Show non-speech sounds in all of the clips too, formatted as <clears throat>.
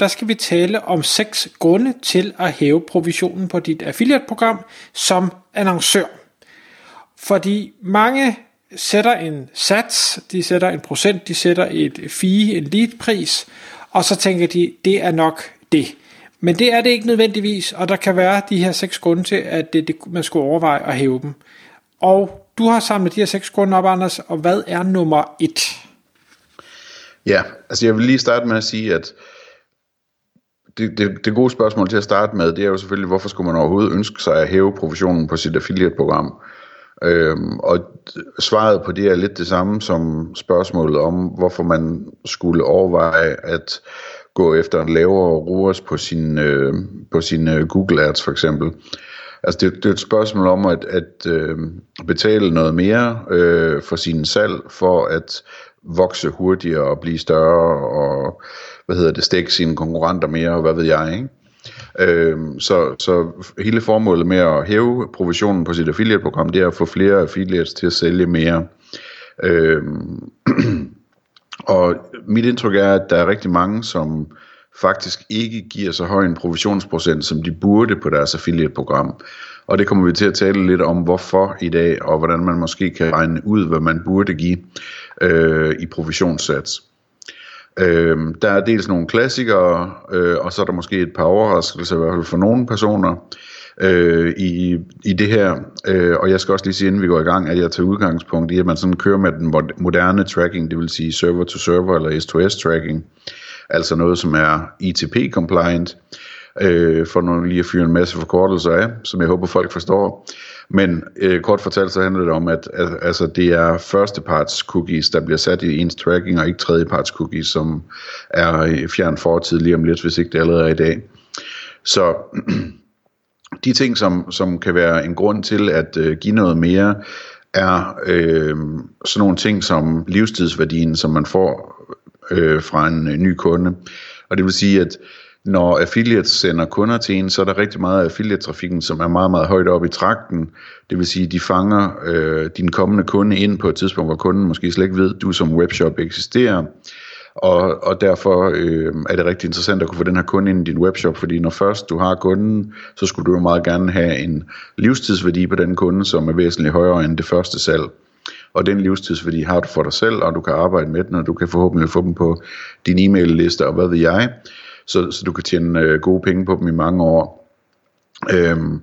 der skal vi tale om seks grunde til at hæve provisionen på dit affiliate-program som annoncør. Fordi mange sætter en sats, de sætter en procent, de sætter et fee, en lead-pris, og så tænker de, det er nok det. Men det er det ikke nødvendigvis, og der kan være de her seks grunde til, at det, det, man skulle overveje at hæve dem. Og du har samlet de her seks grunde op, Anders, og hvad er nummer et? Ja, altså jeg vil lige starte med at sige, at det, det, det gode spørgsmål til at starte med, det er jo selvfølgelig, hvorfor skulle man overhovedet ønske sig at hæve provisionen på sit affiliate-program? Øhm, og svaret på det er lidt det samme som spørgsmålet om, hvorfor man skulle overveje at gå efter en lavere ROAS på sin, øh, på sin øh, Google Ads for eksempel. Altså det, det er et spørgsmål om at, at øh, betale noget mere øh, for sin salg, for at vokse hurtigere og blive større og hvad hedder det, stikke sine konkurrenter mere og hvad ved jeg, ikke? Øhm, så, så hele formålet med at hæve provisionen på sit affiliate-program, det er at få flere affiliates til at sælge mere. Øhm, <clears throat> og mit indtryk er, at der er rigtig mange, som faktisk ikke giver så høj en provisionsprocent, som de burde på deres affiliate-program. Og det kommer vi til at tale lidt om, hvorfor i dag, og hvordan man måske kan regne ud, hvad man burde give øh, i provisionssats. Øh, der er dels nogle klassikere, øh, og så er der måske et par overraskelser, i hvert fald for nogle personer øh, i, i det her. Øh, og jeg skal også lige sige, inden vi går i gang, at jeg tager udgangspunkt i, at man sådan kører med den moderne tracking, det vil sige server-to-server eller S2S-tracking, altså noget, som er ITP-compliant, øh, for nu lige at fyre en masse forkortelser af, som jeg håber folk forstår. Men øh, kort fortalt så handler det om, at, altså, det er førsteparts cookies, der bliver sat i ens tracking, og ikke tredjeparts cookies, som er fjern fortid lige om lidt, hvis ikke det allerede er i dag. Så <clears throat> de ting, som, som kan være en grund til at øh, give noget mere, er øh, sådan nogle ting som livstidsværdien, som man får øh, fra en øh, ny kunde. Og det vil sige, at når affiliates sender kunder til en, så er der rigtig meget af affiliate-trafikken, som er meget, meget højt oppe i trakten. Det vil sige, at de fanger øh, din kommende kunde ind på et tidspunkt, hvor kunden måske slet ikke ved, at du som webshop eksisterer. Og, og derfor øh, er det rigtig interessant at kunne få den her kunde ind i din webshop, fordi når først du har kunden, så skulle du jo meget gerne have en livstidsværdi på den kunde, som er væsentligt højere end det første salg. Og den livstidsværdi har du for dig selv, og du kan arbejde med den, og du kan forhåbentlig få dem på din e-mail-liste, og hvad ved jeg så, så du kan tjene øh, gode penge på dem i mange år. Øhm,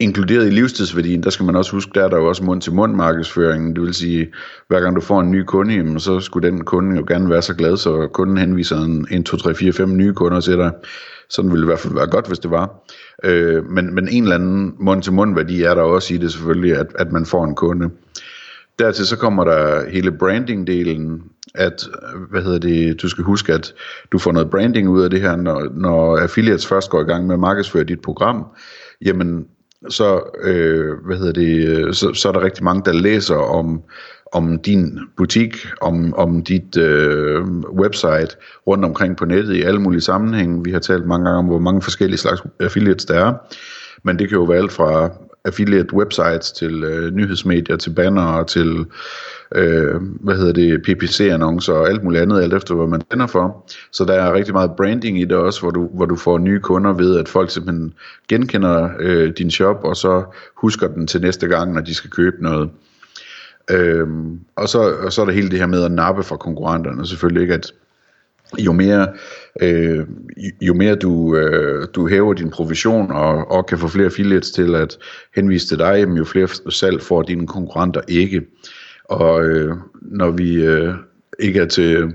inkluderet i livstidsværdien, der skal man også huske, der er der jo også mund-til-mund markedsføringen. Det vil sige, hver gang du får en ny kunde, jamen, så skulle den kunde jo gerne være så glad, så kunden henviser en, 1, 2, 3, 4, 5 nye kunder til dig. Sådan ville det i hvert fald være godt, hvis det var. Øh, men, men en eller anden mund-til-mund værdi er der også i det selvfølgelig, at, at man får en kunde. Dertil så kommer der hele branding-delen, at hvad hedder det, du skal huske, at du får noget branding ud af det her, når, når affiliates først går i gang med at markedsføre dit program, jamen så, øh, hvad hedder det, så, så er der rigtig mange, der læser om, om din butik, om, om dit øh, website rundt omkring på nettet i alle mulige sammenhænge. Vi har talt mange gange om, hvor mange forskellige slags affiliates der er. Men det kan jo være alt fra affiliate websites til øh, nyhedsmedier, til banner, til øh, hvad hedder det, PPC-annoncer og alt muligt andet, alt efter hvad man tænder for. Så der er rigtig meget branding i det også, hvor du, hvor du får nye kunder ved, at folk simpelthen genkender øh, din shop, og så husker den til næste gang, når de skal købe noget. Øhm, og, så, og så er der hele det her med at nappe fra konkurrenterne, selvfølgelig ikke, at jo mere, øh, jo mere du, øh, du hæver din provision og, og kan få flere affiliates til at henvise til dig, jo flere salg får dine konkurrenter ikke. Og øh, når vi øh, ikke er til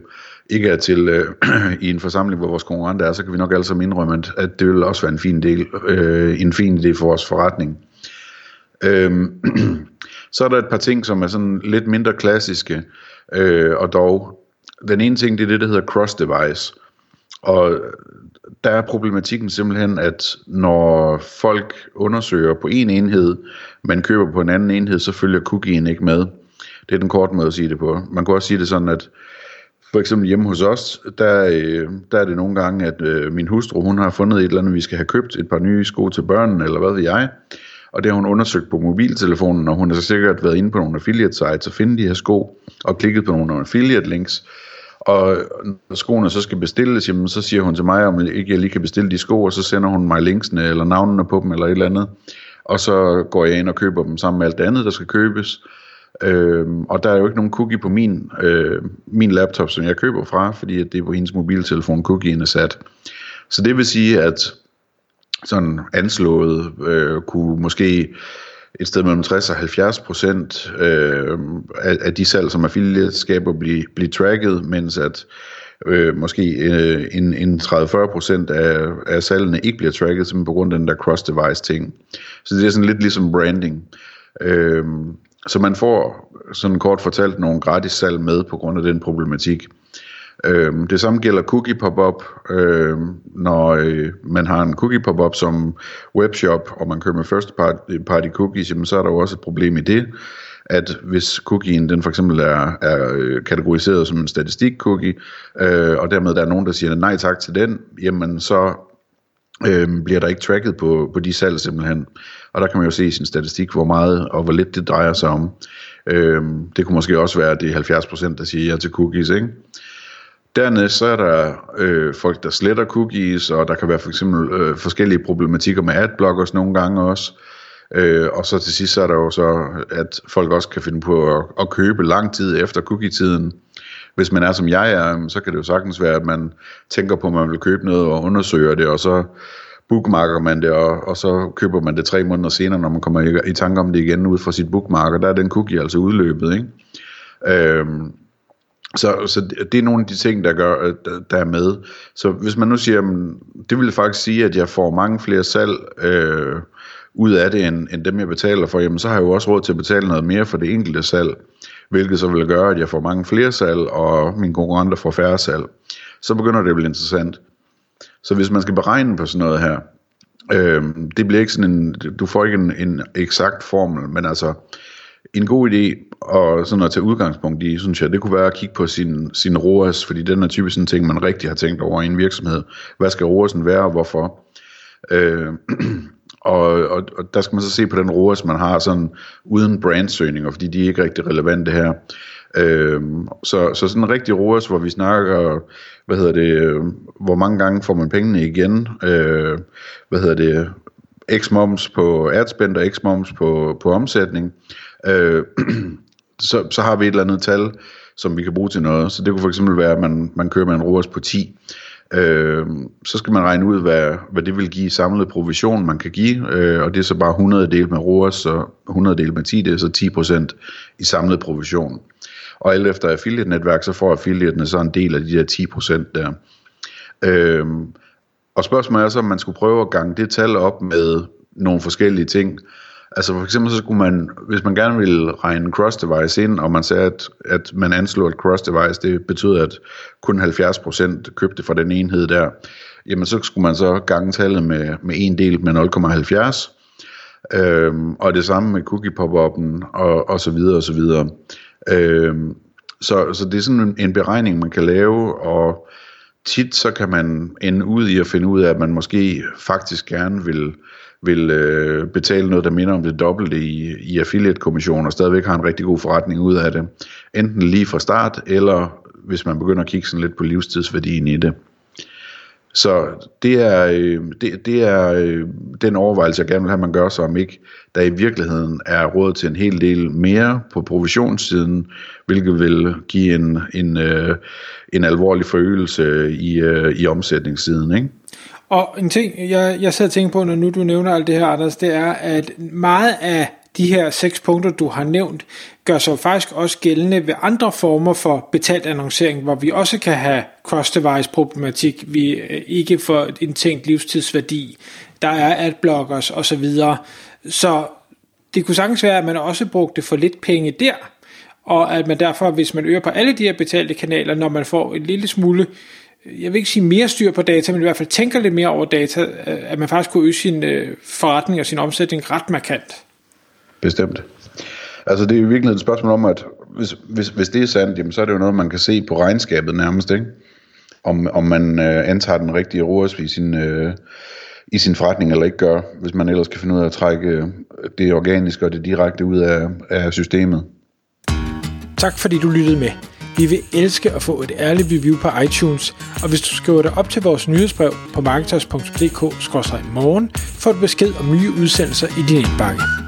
ikke er til øh, <clears throat> i en forsamling, hvor vores konkurrenter er, så kan vi nok alle sammen indrømme, at, at det vil også være en fin del, øh, en fin idé for vores forretning. Øh, <clears throat> så er der et par ting, som er sådan lidt mindre klassiske, øh, og dog den ene ting, det er det, der hedder cross-device. Og der er problematikken simpelthen, at når folk undersøger på en enhed, men køber på en anden enhed, så følger cookien ikke med. Det er den korte måde at sige det på. Man kan også sige det sådan, at for eksempel hjemme hos os, der, øh, der er det nogle gange, at øh, min hustru, hun har fundet et eller andet, vi skal have købt, et par nye sko til børnene, eller hvad ved jeg. Og det har hun undersøgt på mobiltelefonen, og hun har så sikkert været inde på nogle affiliate sites og finde de her sko, og klikket på nogle affiliate links. Og når skoene så skal bestilles, jamen, så siger hun til mig, om ikke jeg lige kan bestille de sko, og så sender hun mig linksene eller navnene på dem eller et eller andet. Og så går jeg ind og køber dem sammen med alt det andet, der skal købes. Øhm, og der er jo ikke nogen cookie på min, øh, min laptop, som jeg køber fra, fordi det er på hendes mobiltelefon, cookien er sat. Så det vil sige, at sådan anslået øh, kunne måske et sted mellem 60 og 70 procent øh, af, af de salg, som affiliate-skaber blive, blive tracket, mens at øh, måske øh, en, en 30-40 procent af, af salgene ikke bliver tracket, simpelthen på grund af den der cross-device ting. Så det er sådan lidt ligesom branding. Øh, så man får sådan kort fortalt nogle gratis salg med på grund af den problematik. Øhm, det samme gælder cookie pop-up. Øhm, når øh, man har en cookie pop-up som webshop, og man kører med first party, øh, party cookies, jamen, så er der jo også et problem i det, at hvis cookien den for eksempel er, er øh, kategoriseret som en statistik cookie, øh, og dermed der er nogen, der siger nej tak til den, jamen så øh, bliver der ikke tracket på, på de salg simpelthen. Og der kan man jo se i sin statistik, hvor meget og hvor lidt det drejer sig om. Øh, det kunne måske også være, at det er 70%, der siger ja til cookies, ikke? Dernæst så er der øh, folk, der sletter cookies, og der kan være for eksempel øh, forskellige problematikker med adblockers nogle gange også. Øh, og så til sidst så er der jo så, at folk også kan finde på at, at købe lang tid efter cookie-tiden. Hvis man er som jeg er, så kan det jo sagtens være, at man tænker på, at man vil købe noget og undersøger det, og så bookmarker man det, og, og så køber man det tre måneder senere, når man kommer i, i tanke om det igen ud fra sit bookmarker. Der er den cookie altså udløbet, ikke? Øh, så, så det er nogle af de ting, der, gør, øh, der er med. Så hvis man nu siger, det vil faktisk sige, at jeg får mange flere salg øh, ud af det, end, end dem jeg betaler for, jamen så har jeg jo også råd til at betale noget mere for det enkelte salg, hvilket så vil gøre, at jeg får mange flere salg, og mine konkurrenter får færre salg. Så begynder det at blive interessant. Så hvis man skal beregne på sådan noget her, øh, det bliver ikke sådan en, du får ikke en, en eksakt formel, men altså, en god idé og sådan at tage udgangspunkt i, synes jeg, det kunne være at kigge på sin, sin ROAS, fordi den er typisk en ting, man rigtig har tænkt over i en virksomhed. Hvad skal ROAS'en være, og hvorfor? Øh, <clears throat> og, og, og der skal man så se på den ROAS, man har sådan uden brandsøgninger, fordi de er ikke rigtig relevante her. Øh, så, så sådan en rigtig ROAS, hvor vi snakker, hvad hedder det, øh, hvor mange gange får man pengene igen, øh, hvad hedder det, x-moms på adspend og x-moms på, på omsætning, øh, <clears throat> så, så har vi et eller andet tal, som vi kan bruge til noget. Så det kunne for eksempel være, at man, man kører med en ROAS på 10. Øh, så skal man regne ud, hvad, hvad det vil give samlet provision, man kan give, øh, og det er så bare 100 del med ROAS, så 100 del med 10, det er så 10% i samlet provision. Og alt efter affiliate-netværk, så får affiliatene så en del af de der 10% der. Øh, og spørgsmålet er så, om man skulle prøve at gange det tal op med nogle forskellige ting. Altså for eksempel så skulle man, hvis man gerne ville regne cross-device ind, og man sagde, at, at man anslår, at cross-device, det betyder, at kun 70% købte fra den enhed der, jamen så skulle man så gange tallet med, med en del med 0,70. Øhm, og det samme med cookie pop-up'en, og, og så videre, og så videre. Øhm, så, så det er sådan en, en beregning, man kan lave, og tit så kan man ende ud i at finde ud af, at man måske faktisk gerne vil vil øh, betale noget, der minder om det dobbelte i, i affiliate-kommission, og stadigvæk har en rigtig god forretning ud af det. Enten lige fra start, eller hvis man begynder at kigge sådan lidt på livstidsværdien i det. Så det er, øh, det, det er øh, den overvejelse, jeg gerne vil have, man gør sig, om ikke der i virkeligheden er råd til en hel del mere på provisionssiden, hvilket vil give en, en, øh, en alvorlig forøgelse i, øh, i omsætningssiden. Ikke? Og en ting, jeg, jeg sidder og tænker på, når nu du nævner alt det her, Anders, det er, at meget af de her seks punkter, du har nævnt, gør sig faktisk også gældende ved andre former for betalt annoncering, hvor vi også kan have cross-device problematik, vi øh, ikke får en tænkt livstidsværdi, der er adblockers osv. Så, så det kunne sagtens være, at man også brugte for lidt penge der, og at man derfor, hvis man øger på alle de her betalte kanaler, når man får en lille smule øh, jeg vil ikke sige mere styr på data, men i hvert fald tænker lidt mere over data, øh, at man faktisk kunne øge sin forretning og sin omsætning ret markant. Bestemt. Altså det er jo virkelig et spørgsmål om, at hvis, hvis, hvis det er sandt, jamen, så er det jo noget, man kan se på regnskabet nærmest, ikke? Om, om man øh, antager den rigtige ROAS i sin, øh, i sin forretning eller ikke gør, hvis man ellers kan finde ud af at trække øh, det organiske og det direkte ud af, af systemet. Tak fordi du lyttede med. Vi vil elske at få et ærligt review på iTunes, og hvis du skriver dig op til vores nyhedsbrev på marketers.dk-morgen, får du besked om nye udsendelser i din indbakke.